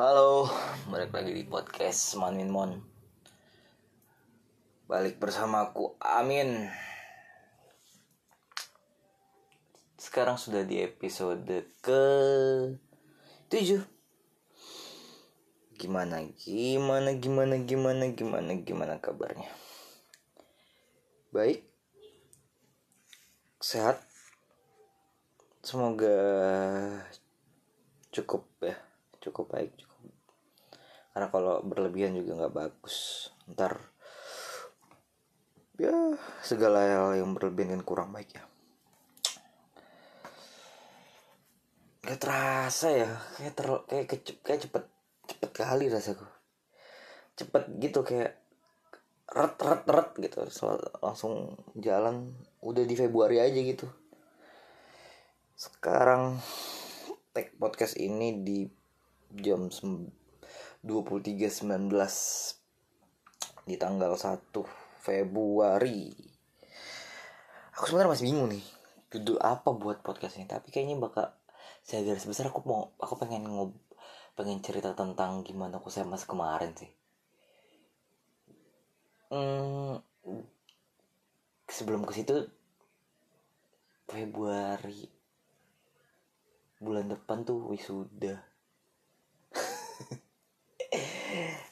Halo, balik lagi di podcast Manmin Mon. Balik bersamaku Amin. Sekarang sudah di episode ke 7 Gimana, gimana, gimana, gimana, gimana, gimana kabarnya? Baik? Sehat? Semoga cukup ya cukup baik cukup karena kalau berlebihan juga nggak bagus. Ntar ya segala hal yang berlebihan kan kurang baik ya. Gak terasa ya. Kayak ter kayak kecep kayak cepet cepet kali rasaku. Cepet gitu kayak ret ret ret gitu. Langsung jalan. Udah di Februari aja gitu. Sekarang tag podcast ini di jam 23.19 di tanggal 1 Februari. Aku sebenarnya masih bingung nih judul apa buat podcast ini tapi kayaknya bakal saya garis besar aku mau aku pengen ngob pengen cerita tentang gimana aku saya mas kemarin sih. Hmm, sebelum ke situ Februari bulan depan tuh wisuda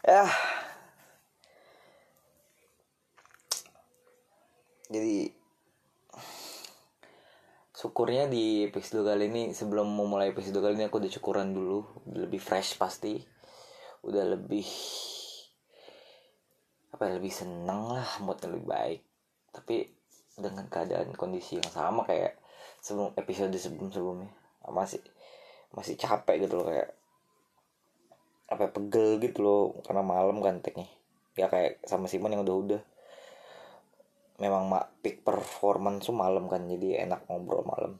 ya jadi syukurnya di episode kali ini sebelum memulai episode kali ini aku udah syukuran dulu. Udah lebih fresh pasti. Udah lebih apa ya lebih seneng lah mood lebih baik. Tapi dengan keadaan kondisi yang sama kayak sebelum episode sebelum sebelumnya masih masih capek gitu loh kayak apa ya, pegel gitu loh karena malam kan teknya ya kayak sama Simon yang udah-udah. Memang mak peak performance tuh malam kan jadi enak ngobrol malam.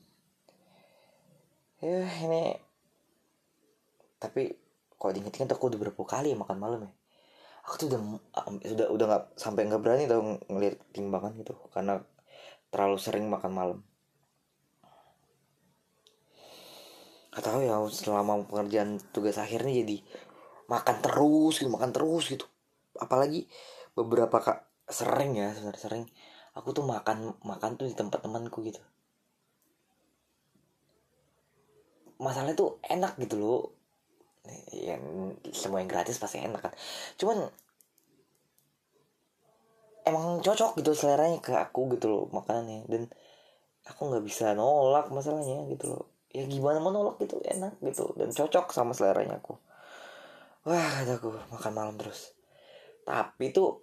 Ya ini tapi kalau diinget-inget aku udah berapa kali ya makan malam ya? Aku tuh udah sudah udah nggak sampai nggak berani tau ngeliat timbangan gitu karena terlalu sering makan malam. Gak tahu ya selama pengerjaan tugas akhirnya jadi makan terus gitu makan terus gitu. Apalagi beberapa kak sering ya sebenarnya sering. Aku tuh makan makan tuh di tempat temanku gitu. Masalahnya tuh enak gitu loh. Ya semua yang gratis pasti enak kan. Cuman emang cocok gitu seleranya ke aku gitu loh makanannya. Dan aku nggak bisa nolak masalahnya gitu loh. Ya gimana mau nolak gitu enak gitu. Dan cocok sama seleranya aku wah kataku makan malam terus. Tapi tuh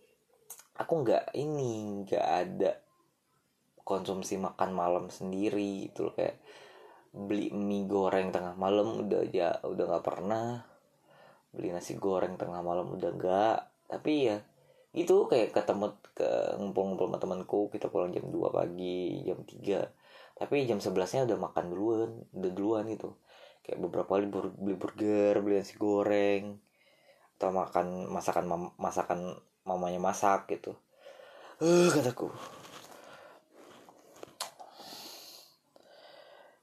aku nggak ini nggak ada konsumsi makan malam sendiri itu loh kayak beli mie goreng tengah malam udah aja udah nggak pernah. Beli nasi goreng tengah malam udah nggak. Tapi ya itu kayak ketemu ke ngumpul-ngumpul sama temanku kita pulang jam 2 pagi jam 3 tapi jam sebelasnya udah makan duluan udah duluan gitu. Kayak beberapa kali beli burger beli nasi goreng atau makan masakan mam masakan mamanya masak gitu. Eh uh, kataku.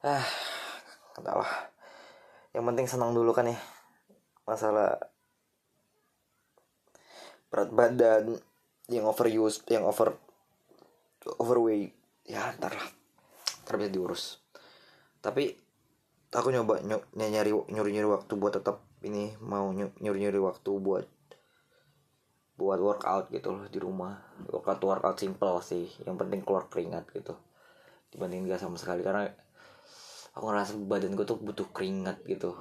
Ah katalah yang penting senang dulu kan ya. Masalah berat badan yang overuse yang over overweight. Ya ntar lah. Ntar bisa diurus. Tapi aku nyoba ny nyari nyuri nyuri waktu buat tetap ini mau nyuri nyuri waktu buat buat workout gitu loh di rumah. Workout workout simple sih yang penting keluar keringat gitu. Dibanding gak sama sekali karena aku ngerasa badan gue tuh butuh keringat gitu.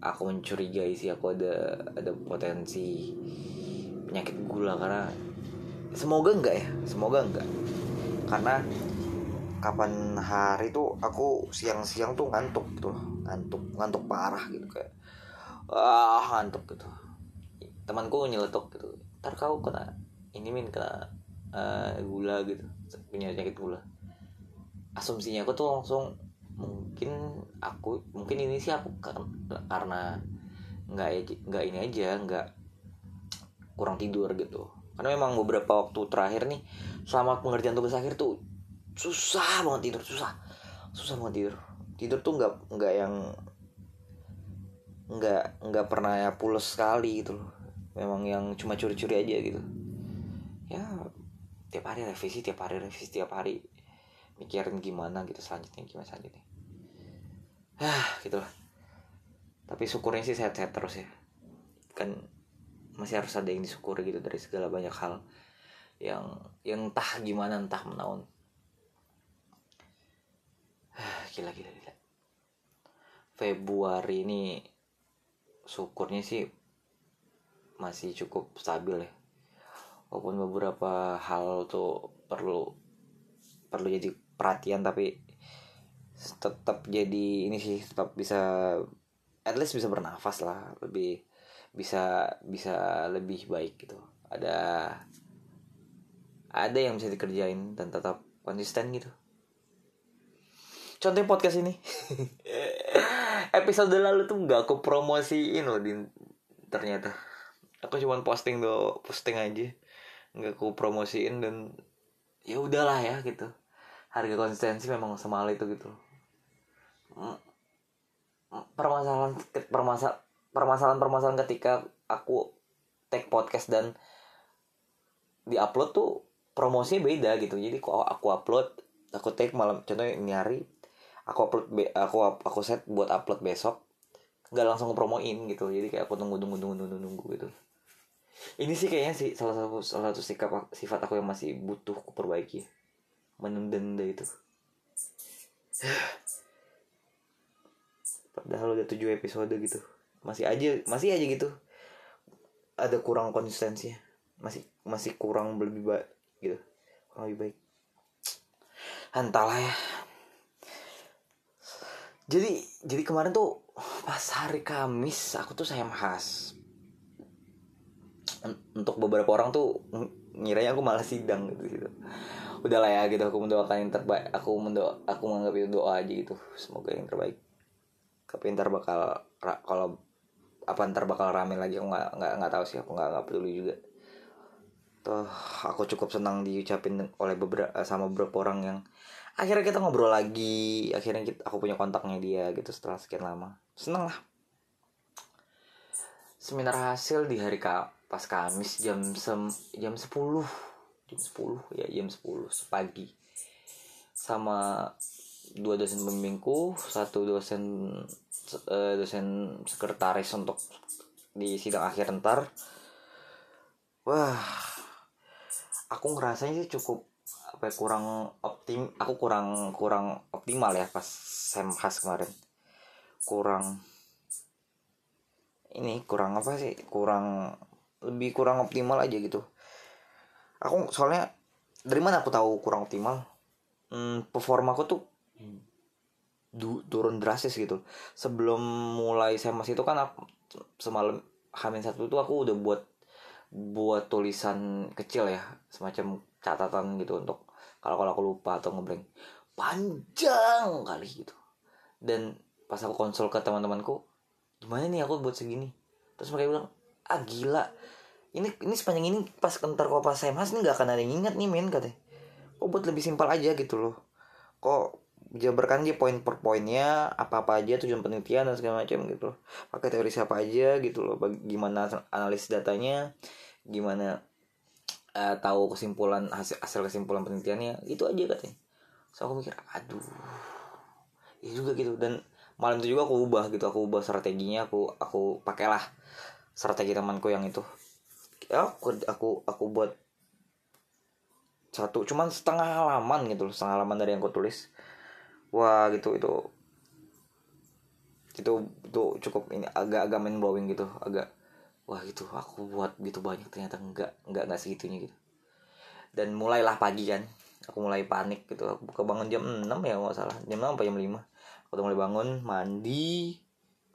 Aku mencurigai sih aku ada ada potensi penyakit gula karena semoga enggak ya semoga enggak karena kapan hari tuh aku siang-siang tuh ngantuk gitu ngantuk ngantuk parah gitu kayak ah ngantuk gitu. Temanku nyeletuk gitu. Ntar kau kena ini min kena uh, gula gitu. Punya penyakit gula. Asumsinya aku tuh langsung mungkin aku mungkin ini sih aku karena nggak nggak ini aja nggak kurang tidur gitu. Karena memang beberapa waktu terakhir nih selama pengerjaan tugas akhir tuh susah banget tidur susah. Susah banget tidur. Tidur tuh nggak nggak yang nggak nggak pernah ya pulas sekali gitu loh. Memang yang cuma curi-curi aja gitu. Ya tiap hari revisi tiap hari revisi tiap hari mikirin gimana gitu selanjutnya gimana selanjutnya. Ah gitu lah. Tapi syukurnya sih sehat-sehat terus ya. Kan masih harus ada yang disyukuri gitu dari segala banyak hal yang yang entah gimana entah menaun. Gila gila gila. Februari ini syukurnya sih masih cukup stabil ya. Walaupun beberapa hal tuh perlu perlu jadi perhatian tapi tetap jadi ini sih tetap bisa at least bisa bernafas lah lebih bisa bisa lebih baik gitu. Ada ada yang bisa dikerjain dan tetap konsisten gitu. Contohnya podcast ini episode lalu tuh nggak aku promosiin loh di ternyata. Aku cuma posting do posting aja. Nggak aku promosiin dan ya udahlah ya gitu. Harga konsistensi memang semahal itu gitu. Permasalahan permasal permasalahan permasalahan ketika aku take podcast dan di upload tuh promosinya beda gitu. Jadi kok aku upload aku take malam contohnya ini hari aku upload aku aku set buat upload besok. Nggak langsung promoin gitu. Jadi kayak aku tunggu tunggu tunggu tunggu tunggu gitu. Ini sih kayaknya sih salah satu salah satu sikap sifat aku yang masih butuh aku perbaiki. Menunda itu. Padahal udah tujuh episode gitu. Masih aja masih aja gitu. Ada kurang konsistensinya. Masih masih kurang lebih baik gitu. Kurang lebih baik. Entahlah ya jadi jadi kemarin tuh pas hari Kamis aku tuh sayang khas untuk beberapa orang tuh ngiranya aku malah sidang gitu gitu. Udahlah ya gitu. Aku mendoakan yang terbaik aku mendoa aku menganggap itu doa aja gitu. Semoga yang terbaik. Tapi ntar bakal kalau apa ntar bakal rame lagi aku nggak nggak nggak tahu sih. Aku nggak nggak peduli juga. Tuh aku cukup senang diucapin oleh beberapa sama beberapa orang yang akhirnya kita ngobrol lagi akhirnya kita, aku punya kontaknya dia gitu setelah sekian lama. Seneng lah. Seminar hasil di hari ka pas Kamis jam sem jam 10 jam 10 ya jam 10 pagi sama dua dosen pembimbingku satu dosen uh, dosen sekretaris untuk di sidang akhir ntar. Wah aku ngerasanya sih cukup apa ya, kurang optim aku kurang kurang optimal ya pas sem khas kemarin. Kurang ini kurang apa sih? Kurang lebih kurang optimal aja gitu. Aku soalnya dari mana aku tahu kurang optimal? Hmm, performa aku tuh du, turun drastis gitu. Sebelum mulai masih itu kan aku, semalam hamil satu itu aku udah buat buat tulisan kecil ya semacam catatan gitu untuk kalau kalau aku lupa atau ngeblank panjang kali gitu. Dan pas aku konsul ke teman-temanku gimana nih aku buat segini? Terus mereka bilang ah gila. Ini ini sepanjang ini pas kentar kok pas saya mas ini nggak akan ada yang ingat nih men katanya. Kok buat lebih simpel aja gitu loh. Kok jabarkan aja poin per poinnya apa apa aja tujuan penelitian dan segala macam gitu loh. Pakai teori siapa aja gitu loh gimana analis datanya gimana uh, tahu kesimpulan hasil hasil kesimpulan penelitiannya itu aja katanya. So aku mikir aduh ya juga gitu. Dan malam itu juga aku ubah gitu aku ubah strateginya aku aku pakailah strategi temanku yang itu. Ya aku aku aku buat satu cuman setengah halaman gitu loh setengah halaman dari yang aku tulis. Wah gitu itu itu itu cukup ini agak-agak main blowing gitu agak wah gitu. Aku buat gitu banyak ternyata enggak enggak enggak segitunya gitu. Dan mulailah pagi kan aku mulai panik gitu. Aku kebangun jam 6 ya nggak salah. Jam 6 apa jam 5 aku tuh mulai bangun mandi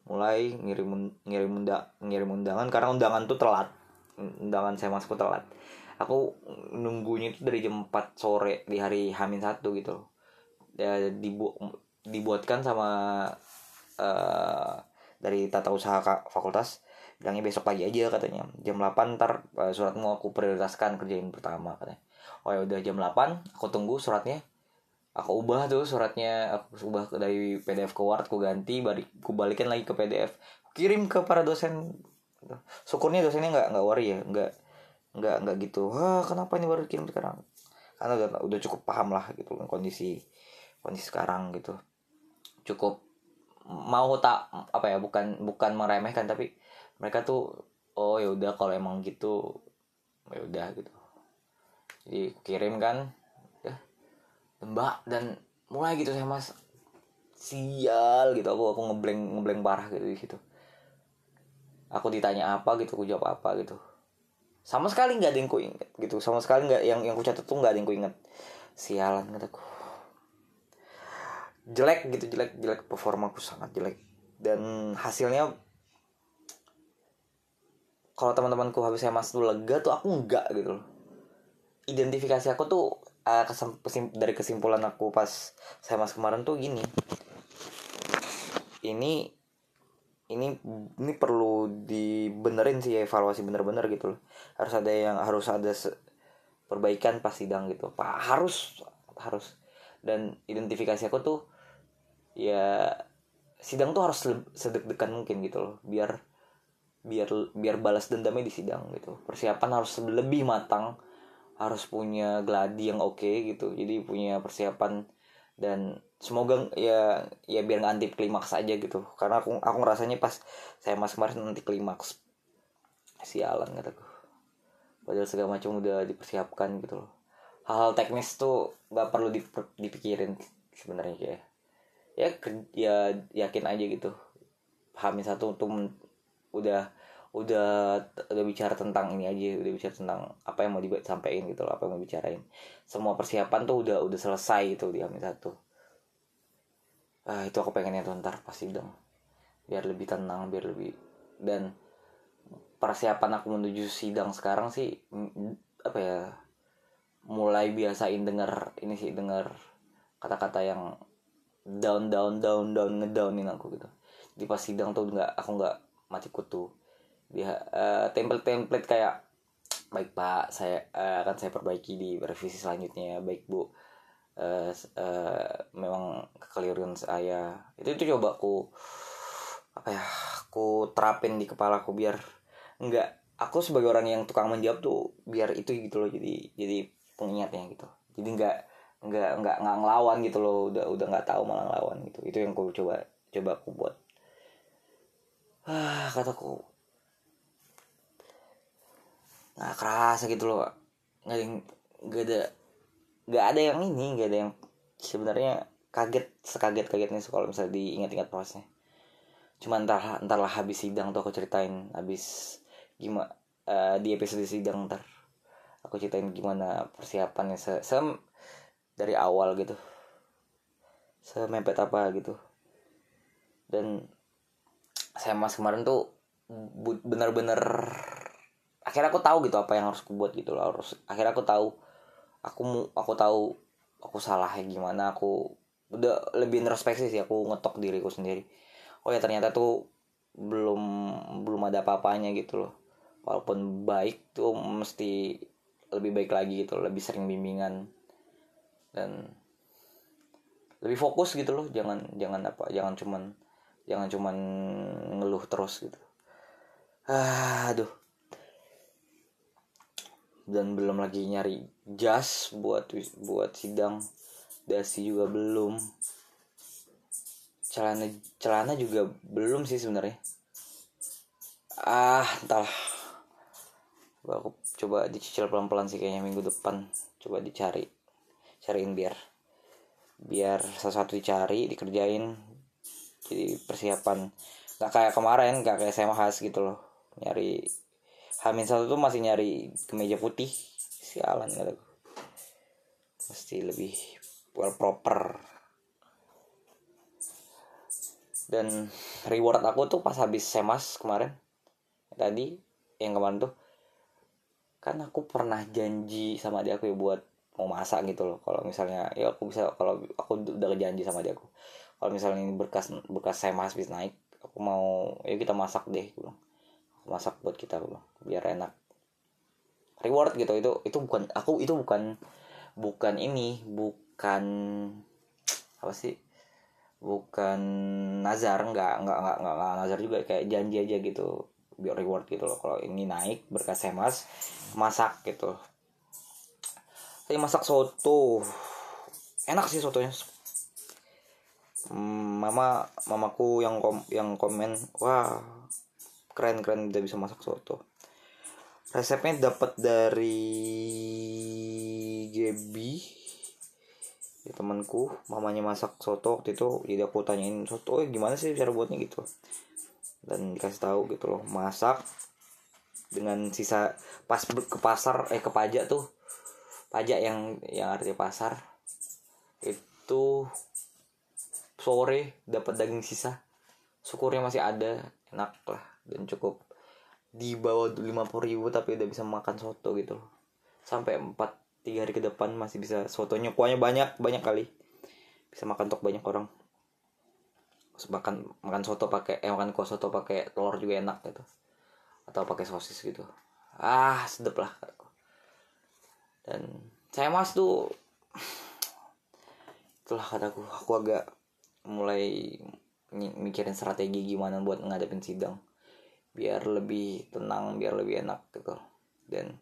mulai ngirim ngirim undang ngirim undangan karena undangan tuh telat. Undangan saya masuk telat. Aku nunggunya itu dari jam 4 sore di hari Hamin satu gitu. Ya, dibu dibuatkan sama uh, dari tata usaha fakultas bilangnya besok pagi aja katanya. Jam 8 ntar uh, suratmu aku prioritaskan kerjain pertama katanya. Oh ya udah jam 8 aku tunggu suratnya. Aku ubah tuh suratnya aku ubah dari PDF ke Word aku ganti balik aku balikin lagi ke PDF kirim ke para dosen. Syukurnya dosennya nggak nggak worry ya nggak nggak nggak gitu. Wah kenapa ini baru kirim sekarang? Karena udah udah cukup paham lah gitu kondisi kondisi sekarang gitu. Cukup mau tak apa ya bukan bukan meremehkan tapi mereka tuh oh ya udah kalau emang gitu ya udah gitu. Jadi kirim kan ya mbak dan mulai gitu saya mas. Sial gitu aku aku ngebleng ngebleng parah gitu di situ aku ditanya apa gitu aku jawab apa gitu. Sama sekali nggak ada yang ku inget gitu. Sama sekali nggak yang yang ku catat tuh nggak ada yang ku inget sialan kataku jelek gitu jelek jelek. Performaku sangat jelek. Dan hasilnya kalau teman-temanku habis saya masuk lega tuh aku enggak gitu loh. Identifikasi aku tuh uh, kesem, kesim, dari kesimpulan aku pas saya mas kemarin tuh gini. Ini ini ini perlu dibenerin sih evaluasi bener-bener gitu loh. Harus ada yang harus ada perbaikan pas sidang gitu. Pak harus harus. Dan identifikasi aku tuh ya sidang tuh harus sedek-dekan mungkin gitu loh. Biar biar biar balas dendamnya di sidang gitu. Persiapan harus lebih matang harus punya gladi yang oke okay, gitu. Jadi punya persiapan dan semoga ya ya biar nggak anti klimaks aja gitu. Karena aku aku ngerasanya pas saya mas kemarin nanti klimaks. Sialan kataku padahal segala macam udah dipersiapkan gitu loh. Hal-hal teknis tuh nggak perlu dipikirin sebenarnya kayak ya ya yakin aja gitu. Hamil satu tuh udah udah udah bicara tentang ini aja udah bicara tentang apa yang mau disampaikan gitu loh apa yang mau bicarain semua persiapan tuh udah udah selesai itu di hamil satu. Ah itu aku pengennya tuh ntar pasti dong biar lebih tenang biar lebih dan persiapan aku menuju sidang sekarang sih apa ya mulai biasain denger ini sih denger kata-kata yang down down down down ngedownin aku gitu. Di pas sidang tuh nggak aku nggak mati kutu dia uh, template template kayak baik pak saya uh, akan saya perbaiki di revisi selanjutnya baik bu. Uh, uh, memang kekeliruan saya. Itu itu coba aku apa ya aku terapin di kepala aku biar nggak aku sebagai orang yang tukang menjawab tuh biar itu gitu loh jadi jadi pengingatnya gitu. Jadi nggak nggak nggak nggak ngelawan gitu loh udah udah nggak tahu malah ngelawan gitu. Itu yang aku coba coba aku buat ah kataku. Nggak kerasa gitu loh nggak ada nggak ada nggak ada yang ini nggak ada yang sebenarnya kaget sekaget kagetnya kalau misalnya diingat-ingat prosesnya cuma entar entarlah habis sidang tuh aku ceritain habis gimana uh, di episode sidang ntar. Aku ceritain gimana persiapannya se, se dari awal gitu. Semepet apa gitu. Dan mas kemarin tuh bener-bener akhirnya aku tahu gitu apa yang harus aku buat gitu loh. Harus akhirnya aku tahu aku aku tahu aku salahnya gimana aku udah lebih introspeksi sih aku ngetok diriku sendiri. Oh ya ternyata tuh belum belum ada apa-apanya gitu loh. Walaupun baik tuh mesti lebih baik lagi gitu lebih sering bimbingan dan lebih fokus gitu loh. Jangan jangan apa jangan cuman jangan cuman ngeluh terus gitu. Ah, aduh. Dan belum lagi nyari jas buat buat sidang. Dasi juga belum. Celana celana juga belum sih sebenarnya. Ah entahlah. Aku coba dicicil pelan-pelan sih kayaknya minggu depan. Coba dicari cariin biar biar sesuatu dicari dikerjain jadi persiapan nggak kayak kemarin nggak kayak saya khas gitu loh. Nyari Hamin satu tuh masih nyari kemeja putih sialan gitu mesti lebih well proper. Dan reward aku tuh pas habis semas kemarin tadi yang kemarin tuh. Kan aku pernah janji sama dia aku ya buat mau masak gitu loh. Kalau misalnya ya aku bisa kalau aku udah janji sama dia aku kalau misalnya ini berkas berkas saya mas bisa naik aku mau ya kita masak deh aku bilang. Masak buat kita aku bilang biar enak. Reward gitu itu itu bukan aku itu bukan bukan ini bukan apa sih bukan nazar nggak nggak nggak nggak, nazar juga kayak janji aja gitu biar reward gitu loh. Kalau ini naik berkas semas masak gitu. Saya masak soto. Enak sih sotonya mama mamaku yang kom yang komen wah keren keren udah bisa masak soto. Resepnya dapat dari Gebi ya, temanku mamanya masak soto waktu itu jadi aku tanyain soto eh, gimana sih cara buatnya? Gitu. Dan dikasih tahu gitu loh masak dengan sisa pas ke pasar eh ke pajak tuh. Pajak yang yang artinya pasar. Itu sore dapat daging sisa. Syukurnya masih ada enak lah dan cukup. Di bawah lima ribu tapi udah bisa makan soto gitu loh. Sampai empat tiga hari ke depan masih bisa sotonya kuahnya banyak banyak kali. Bisa makan untuk banyak orang. Makan makan soto pakai eh makan kuah soto pakai telur juga enak gitu. Atau pakai sosis gitu. Ah sedep lah dan saya mas tuh itulah kataku aku agak mulai mi- mikirin strategi gimana buat ngadepin sidang. Biar lebih tenang biar lebih enak gitu. Dan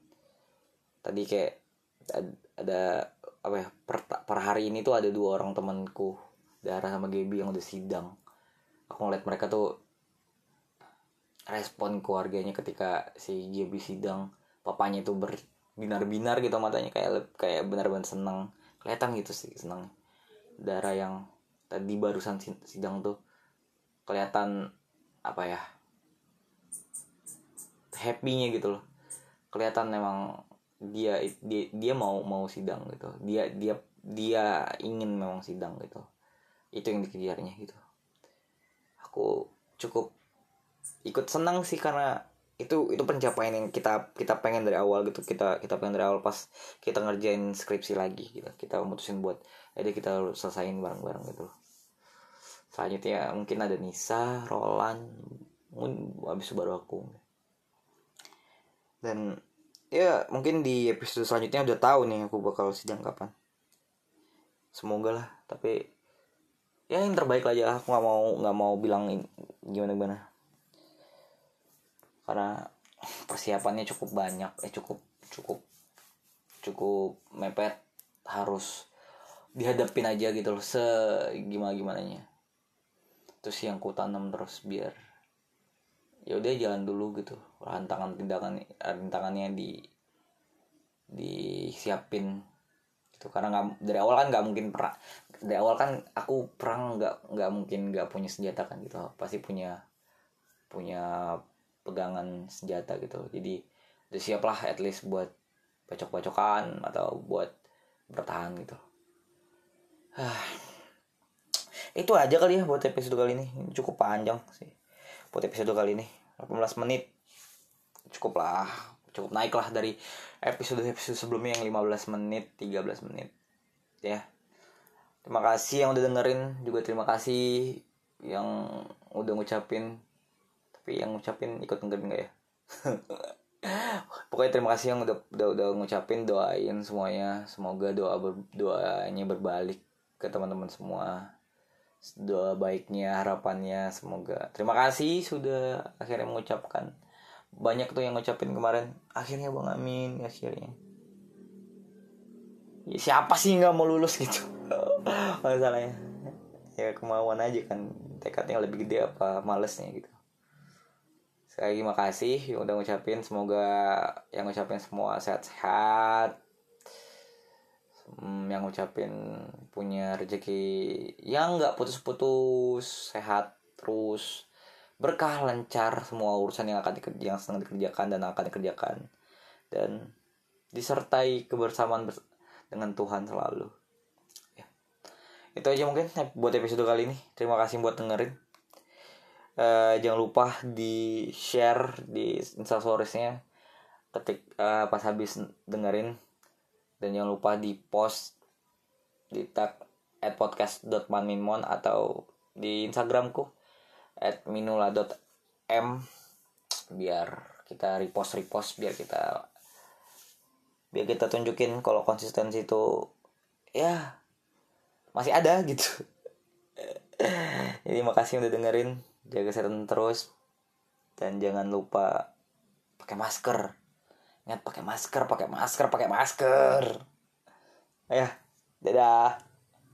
tadi kayak ad- ada apa ya per, per hari ini tuh ada dua orang temanku Dara sama Gaby yang udah sidang. Aku ngeliat mereka tuh respon keluarganya ketika si Gaby sidang. Papanya itu berbinar-binar gitu matanya kayak kayak benar-benar seneng. Kelihatan gitu sih seneng Dara yang tadi barusan si- sidang tuh kelihatan apa ya happy-nya gitu loh. Kelihatan memang dia dia dia mau mau sidang gitu. Dia dia dia ingin memang sidang gitu. Itu yang dikejarnya gitu. Aku cukup ikut senang sih karena itu itu pencapaian yang kita kita pengen dari awal gitu. Kita kita pengen dari awal pas kita ngerjain skripsi lagi gitu. Kita mutusin buat jadi kita selesain bareng-bareng gitu selanjutnya mungkin ada Nisa Roland mungkin habis baru aku. Dan ya mungkin di episode selanjutnya udah tahu nih aku bakal sidang kapan. Semoga lah tapi ya yang terbaik lah. Aja aku nggak mau nggak mau bilang gimana gimana. Karena persiapannya cukup banyak eh cukup cukup cukup mepet. Harus dihadapin aja gitu loh se gimana gimananya terus yang ku tanam terus biar ya udah jalan dulu gitu. Rantangan tindakan rintangannya di disiapin gitu. Karena nggak dari awal kan nggak mungkin perang. Dari awal kan aku perang nggak nggak mungkin nggak punya senjata kan gitu. Pasti punya punya pegangan senjata gitu. Jadi udah siap lah at least buat bacok-bacokan atau buat bertahan gitu. Ah itu aja kali ya buat episode kali ini. Cukup panjang sih. Buat episode kali ini. 18 menit. Cukup lah. Cukup naik lah dari episode episode sebelumnya yang 15 menit 13 menit. Ya. Terima kasih yang udah dengerin. Juga terima kasih yang udah ngucapin. Tapi yang ngucapin ikut dengerin gak ya? Pokoknya terima kasih yang udah udah, udah ngucapin doain semuanya. Semoga doa ber, doanya berbalik ke teman-teman semua doa baiknya harapannya semoga. Terima kasih sudah akhirnya mengucapkan. Banyak tuh yang ngucapin kemarin akhirnya bang Amin akhirnya. Ya, siapa sih nggak mau lulus gitu? Masalahnya. Ya kemauan aja kan. Tekadnya lebih gede apa malesnya gitu. Sekali lagi makasih yang udah ngucapin. Semoga yang ngucapin semua sehat-sehat Hmm, yang ngucapin punya rezeki yang nggak putus-putus sehat terus berkah lancar semua urusan yang akan diker- yang sedang dikerjakan dan akan dikerjakan. Dan disertai kebersamaan bers- dengan Tuhan selalu. Ya. itu aja mungkin buat episode kali ini. Terima kasih buat dengerin. Eh, jangan lupa di share di instastoriesnya ketik eh, pas habis dengerin dan jangan lupa di post di tag at podcast.manminmon atau di instagramku at minula.m biar kita repost repost biar kita biar kita tunjukin kalau konsistensi itu ya masih ada gitu. Jadi makasih udah dengerin. Jaga kesehatan terus. Dan jangan lupa pakai masker Ingat pakai masker, pakai masker, pakai masker. ayah dadah.